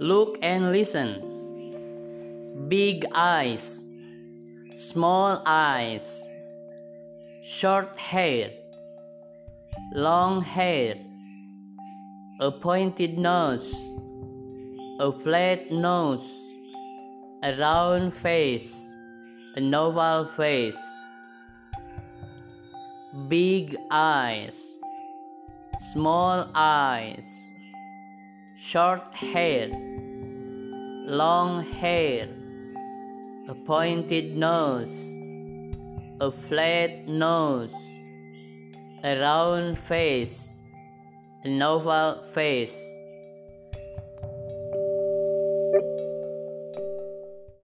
Look and listen. Big eyes, small eyes, short hair, long hair, a pointed nose, a flat nose, a round face, a oval face. Big eyes, small eyes, short hair, long hair, a pointed nose, a flat nose, a round face, an oval face.